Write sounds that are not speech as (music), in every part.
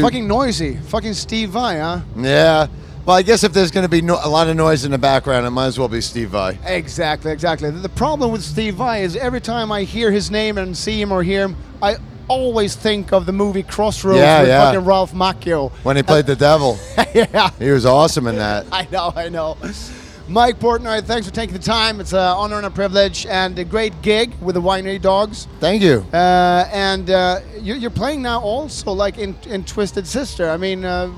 Fucking noisy. Fucking Steve Vai, huh? Yeah. Well, I guess if there's going to be no- a lot of noise in the background, it might as well be Steve Vai. Exactly, exactly. The problem with Steve Vai is every time I hear his name and see him or hear him, I always think of the movie Crossroads Yeah, with yeah. fucking Ralph Macchio. When he played the devil, (laughs) yeah, he was awesome in that. I know, I know. Mike Portnoy, thanks for taking the time. It's an honor and a privilege and a great gig with the Winery Dogs. Thank you. Uh, and uh, you're, you're playing now also like in, in Twisted Sister. I mean, uh,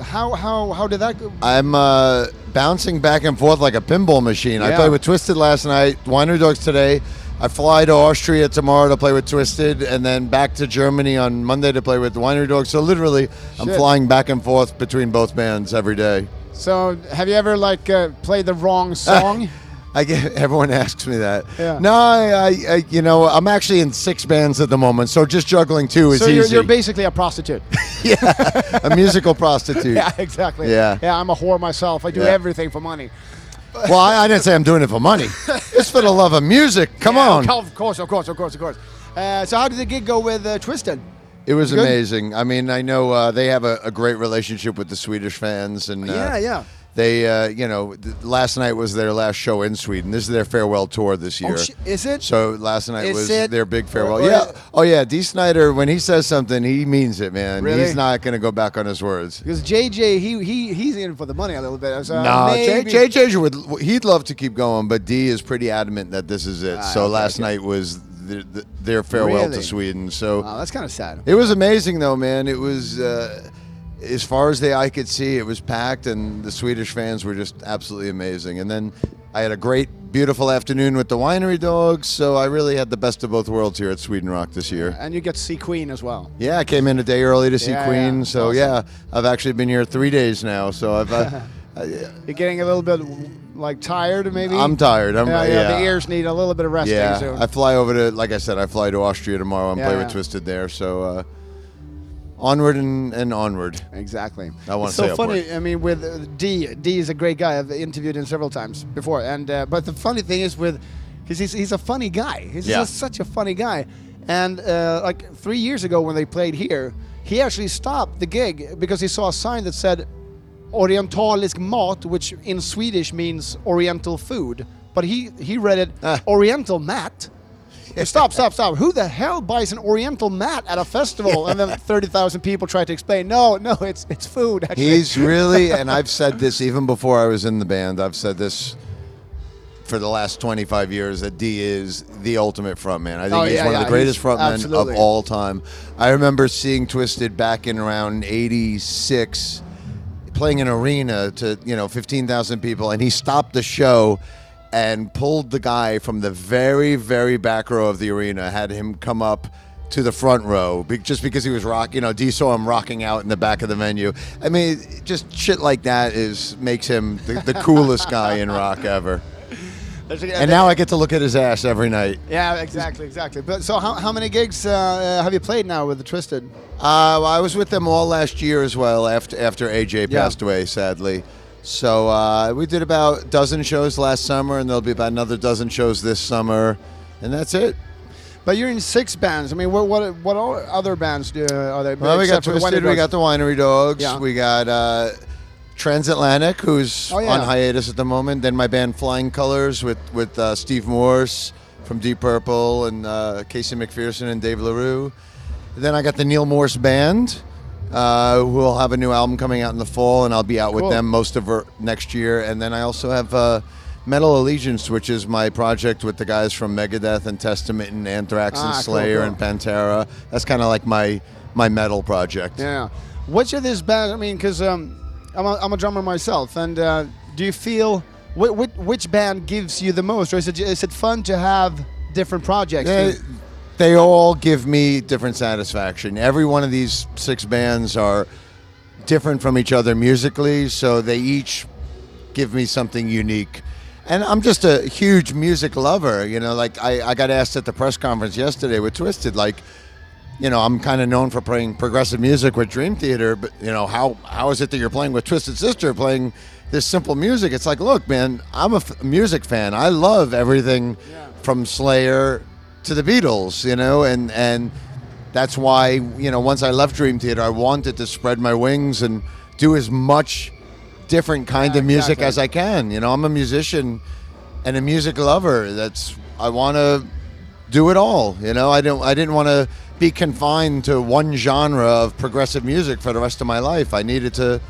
how, how, how did that go? I'm uh, bouncing back and forth like a pinball machine. I played with Twisted last night, Winery Dogs today. I fly to Austria tomorrow to play with Twisted, and then back to Germany on Monday to play with the Winery Dogs. So literally, I'm flying back and forth between both bands every day. So, have you ever like uh, played the wrong (laughs) song? I get everyone asks me that. Yeah. No, I, I, you know, I'm actually in six bands at the moment, so just juggling two is so you're, easy. you're basically a prostitute. (laughs) Yeah, a musical prostitute. (laughs) yeah, exactly. Yeah. Yeah, I'm a whore myself. I do Yeah. everything for money. Well, I, I didn't say I'm doing it for money. It's for the love of music. Come Yeah, on. Of course, of course, of course, of course. Uh, so, how did the gig go with uh, Twisted? It was Good? amazing. I mean, I know uh, they have a, a great relationship with the Swedish fans, and uh, Yeah, yeah. They, uh, you know, th- last night was their last show in Sweden. This is their farewell tour this year. Oh, sh- is it? So last night Is was it? their big farewell. Or- or- yeah. Oh yeah. Dee Snider, when he says something, he means it, man. Really? He's not going to go back on his words. Because JJ, he he he's in for the money a little bit. So no, J- JJ would he'd love to keep going, but Dee is pretty adamant that this is it. Ah, so okay, last okay. night was the, the, their farewell Really? to Sweden. So Wow, that's kind of sad. it was amazing, though, man. It was uh, as far as the eye could see, it was packed, and the Swedish fans were just absolutely amazing. And then I had a great, beautiful afternoon with the winery dogs. So I really had the best of both worlds here at Sweden Rock this year. And you get to see Queen as well. Yeah, I came in a day early to see Yeah, Queen. yeah. So Awesome. yeah, I've actually been here three days now. So I've. Uh, (laughs) You're getting a little bit like tired, maybe. I'm tired. I'm yeah, yeah, yeah. The ears need a little bit of resting. Yeah, so. I fly over to, like I said, I fly to Austria tomorrow and Yeah, play yeah. with Twisted there. So uh, onward and, and onward. Exactly. I wanna so say funny. upward. I mean, with uh, Dee, Dee is a great guy. I've interviewed him several times before, and uh, but the funny thing is with, because he's he's a funny guy. He's Yeah. just such a funny guy. And uh, like three years ago when they played here, he actually stopped the gig because he saw a sign that said "Orientalisk mat," which in Swedish means Oriental food. But he he read it Ah. Oriental mat. (laughs) stop, stop, stop. Who the hell buys an Oriental mat at a festival? And then 30,000 people try to explain, no, no, it's it's food. Actually. He's (laughs) really, and I've said this even before I was in the band. I've said this for the last 25 years that Dee is the ultimate frontman. I think Oh, he's yeah, one yeah, of the greatest frontmen of all time. I remember seeing Twisted back in around 86 playing an arena to, you know, 15,000 people and he stopped the show and pulled the guy from the very very back row of the arena, had him come up to the front row just because he was rock. You know, Dee saw him rocking out in the back of the venue. I mean, just shit like that is makes him the, the coolest guy in rock ever. And now I get to look at his ass every night. Yeah, exactly, exactly. But so, how, how many gigs uh, have you played now with the Twisted? Uh, well, I was with them all last year as well after after AJ Yeah. passed away, sadly. So uh, we did about a dozen shows last summer, and there'll be about another dozen shows this summer, and that's it. But you're in six bands. I mean, what what what all other bands do, are there? Well, we got except for the Twisted, we got the Winery Dogs, Yeah. we got uh, Transatlantic, who's Oh, yeah. on hiatus at the moment. Then my band Flying Colors with with uh, Steve Morse from Deep Purple and uh, Casey McPherson and Dave LaRue. Then I got the Neal Morse Band, uh, who will have a new album coming out in the fall, and I'll be out Cool. with them most of next year. And then I also have uh, Metal Allegiance, which is my project with the guys from Megadeth and Testament and Anthrax Ah, and Slayer cool. and Pantera. That's kind of like my my metal project. Yeah. What's of this band? I mean, because um, I'm, a, I'm a drummer myself, and uh, do you feel wh- wh- which band gives you the most, or is it is it fun to have different projects? They, they all give me different satisfaction. Every one of these six bands are different from each other musically, so they each give me something unique. And I'm just a huge music lover, you know. Like I, I got asked at the press conference yesterday with Twisted, like, you know, I'm kind of known for playing progressive music with Dream Theater, but you know, how how is it that you're playing with Twisted Sister, playing this simple music? It's like, look, man, I'm a f- music fan. I love everything from Slayer to the Beatles, you know, and and that's why you know once I left Dream Theater, I wanted to spread my wings and do as much different kind Yeah, of music exactly. as I can. You know, I'm a musician and a music lover. That's I want to do it all. You know, I don't. I didn't want to be confined to one genre of progressive music for the rest of my life. I needed to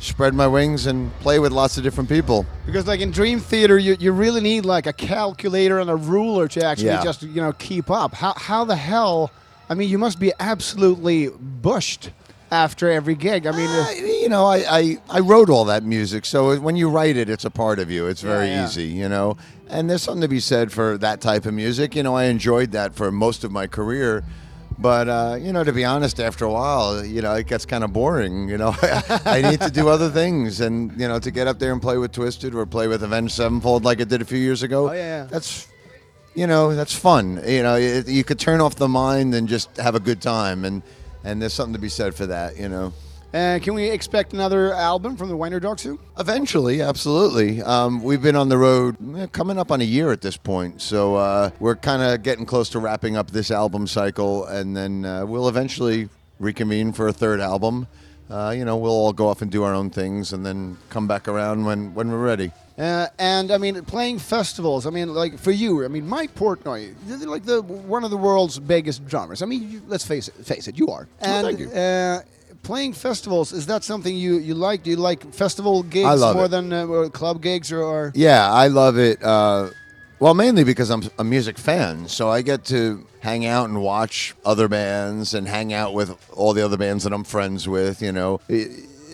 spread my wings and play with lots of different people. Because like in Dream Theater, you, you really need like a calculator and a ruler to actually Yeah. just you know keep up. How how the hell? I mean, you must be absolutely bushed after every gig. I mean, Uh, you know, I, I, I wrote all that music, so when you write it, it's a part of you. It's Yeah, very yeah. easy, you know. And there's something to be said for that type of music. You know, I enjoyed that for most of my career. But uh, you know, to be honest, after a while, you know, it gets kind of boring. You know, (laughs) I need to do other things, and you know, to get up there and play with Twisted or play with Avenged Sevenfold like I did a few years ago. Oh, yeah, yeah. That's you know, that's fun. You know, it, you could turn off the mind and just have a good time, and and there's something to be said for that. You know. uh, can we expect another album from the Winery Dogs too? Eventually, absolutely. Um, we've been on the road eh, coming up on a year at this point, so uh, we're kind of getting close to wrapping up this album cycle, and then uh, we'll eventually reconvene for a third album. Uh, you know, we'll all go off and do our own things, and then come back around when when we're ready. Uh, and I mean, playing festivals. I mean, like for you, I mean, Mike Portnoy, you're like the one of the world's biggest drummers. I mean, you, let's face it, face it, you are. And thank you. Uh, playing festivals is that something you you like? Do you like festival gigs I love more it. than uh, or club gigs or? or Yeah, I love it. Uh, well, mainly because I'm a music fan, so I get to hang out and watch other bands and hang out with all the other bands that I'm friends with. You know,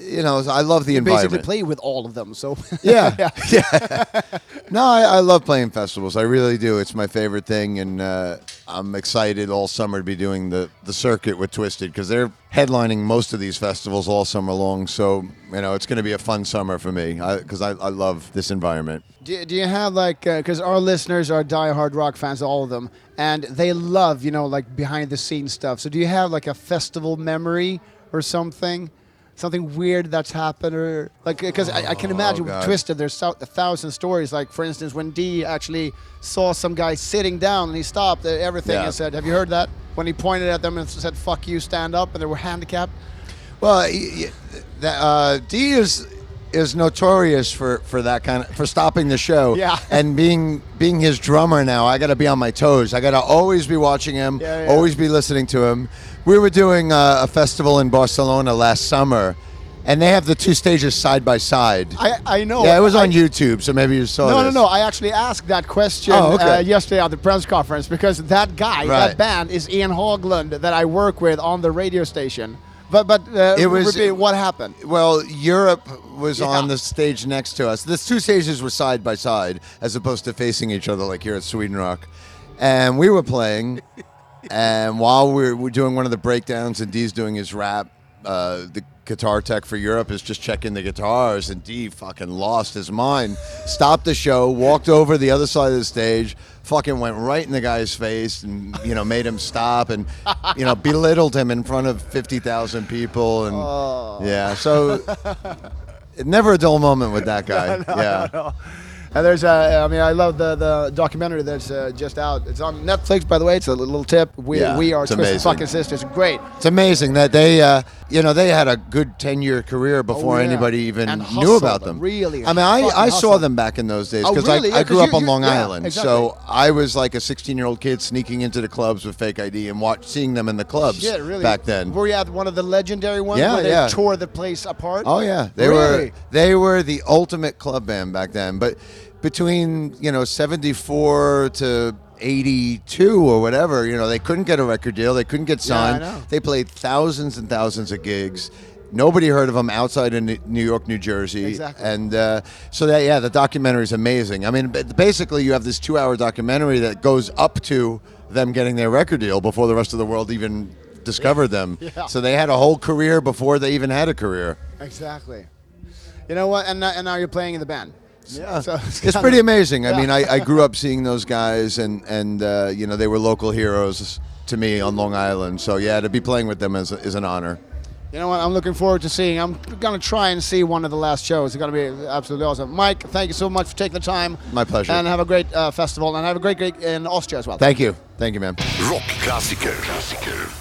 you know, I love the basically environment. play with all of them. So (laughs) Yeah, (laughs) yeah. (laughs) No, I, I love playing festivals. I really do. It's my favorite thing, and uh, I'm excited all summer to be doing the the circuit with Twisted because they're headlining most of these festivals all summer long. So you know, it's going to be a fun summer for me because I, I, love this environment. Do, do you have like because our listeners are diehard rock fans, all of them, and they love you know like behind the scenes stuff. So do you have like a festival memory or something, something weird that's happened, or like because I, I can imagine Oh. Twisted, there's so, a thousand stories. Like for instance, when Dee actually saw some guy sitting down and he stopped everything Yeah. and said, "Have you heard that?" When he pointed at them and said, "Fuck you, stand up," and they were handicapped. Well, y- y- that, uh, Dee is is notorious for, for that kind of for stopping the show. Yeah. (laughs) And being being his drummer now, I got to be on my toes. I got to always be watching him. Yeah, yeah. Always be listening to him. We were doing uh, a festival in Barcelona last summer, and they have the two stages side by side. I I know. yeah, it was I- on YouTube, so maybe you saw No, no, this. no. I actually asked that question Oh, okay. uh, yesterday at the press conference because that guy, that band, is Ian Haugland that I work with on the radio station. But but uh, It was- repeat, what happened? Well, Europe was Yeah. on the stage next to us. The two stages were side by side, as opposed to facing each other like here at Sweden Rock. And we were playing, (laughs) and while we were, we're doing one of the breakdowns, and Dee's doing his rap, uh, the guitar tech for Europe is just checking the guitars, and Dee fucking lost his mind. Stopped the show, walked over the other side of the stage, fucking went right in the guy's face, and you know made him stop, and you know belittled him in front of fifty thousand people, and yeah, so never a dull moment with that guy. (laughs) yeah. And there's uh, I mean, I love the the documentary that's uh, just out. It's on Netflix, by the way. It's a little tip. We Yeah, we are it's Twisted amazing. fucking sisters. Great. It's amazing that they, uh, you know, they had a good ten-year career before Oh, yeah. anybody even And knew hustled, about them. really, I mean, I, I saw them back in those days Oh, because really? I, I Yeah, grew up on Long Island, exactly. so I was like a sixteen-year-old kid sneaking into the clubs with fake ID and watch seeing them in the clubs Shit, really. back then. Were you at one of the legendary ones Yeah, where they yeah. tore the place apart? Oh yeah, they Really? were they were the ultimate club band back then. But between you know seventy four to eighty two or whatever, you know they couldn't get a record deal. They couldn't get signed. know. They played thousands and thousands of gigs. Nobody heard of them outside of New New York, New Jersey, Exactly. and uh, so that yeah, the documentary is amazing. I mean, basically, you have this two-hour documentary that goes up to them getting their record deal before the rest of the world even discovered them. (laughs) Yeah. So they had a whole career before they even had a career. Exactly. You know what? And and now you're playing in the band. Yeah, So it's, kinda- pretty amazing. I Yeah. mean, I, I grew up seeing those guys, and and uh, you know they were local heroes to me on Long Island. So yeah, to be playing with them is, is an honor. You know what? I'm looking forward to seeing. I'm gonna try and see one of the last shows. It's gonna be absolutely awesome. Mike, thank you so much for taking the time. My pleasure. And have a great uh, festival, and have a great gig in Austria as well. Thank you, thank you, man. Rockklassiker. Klassiker.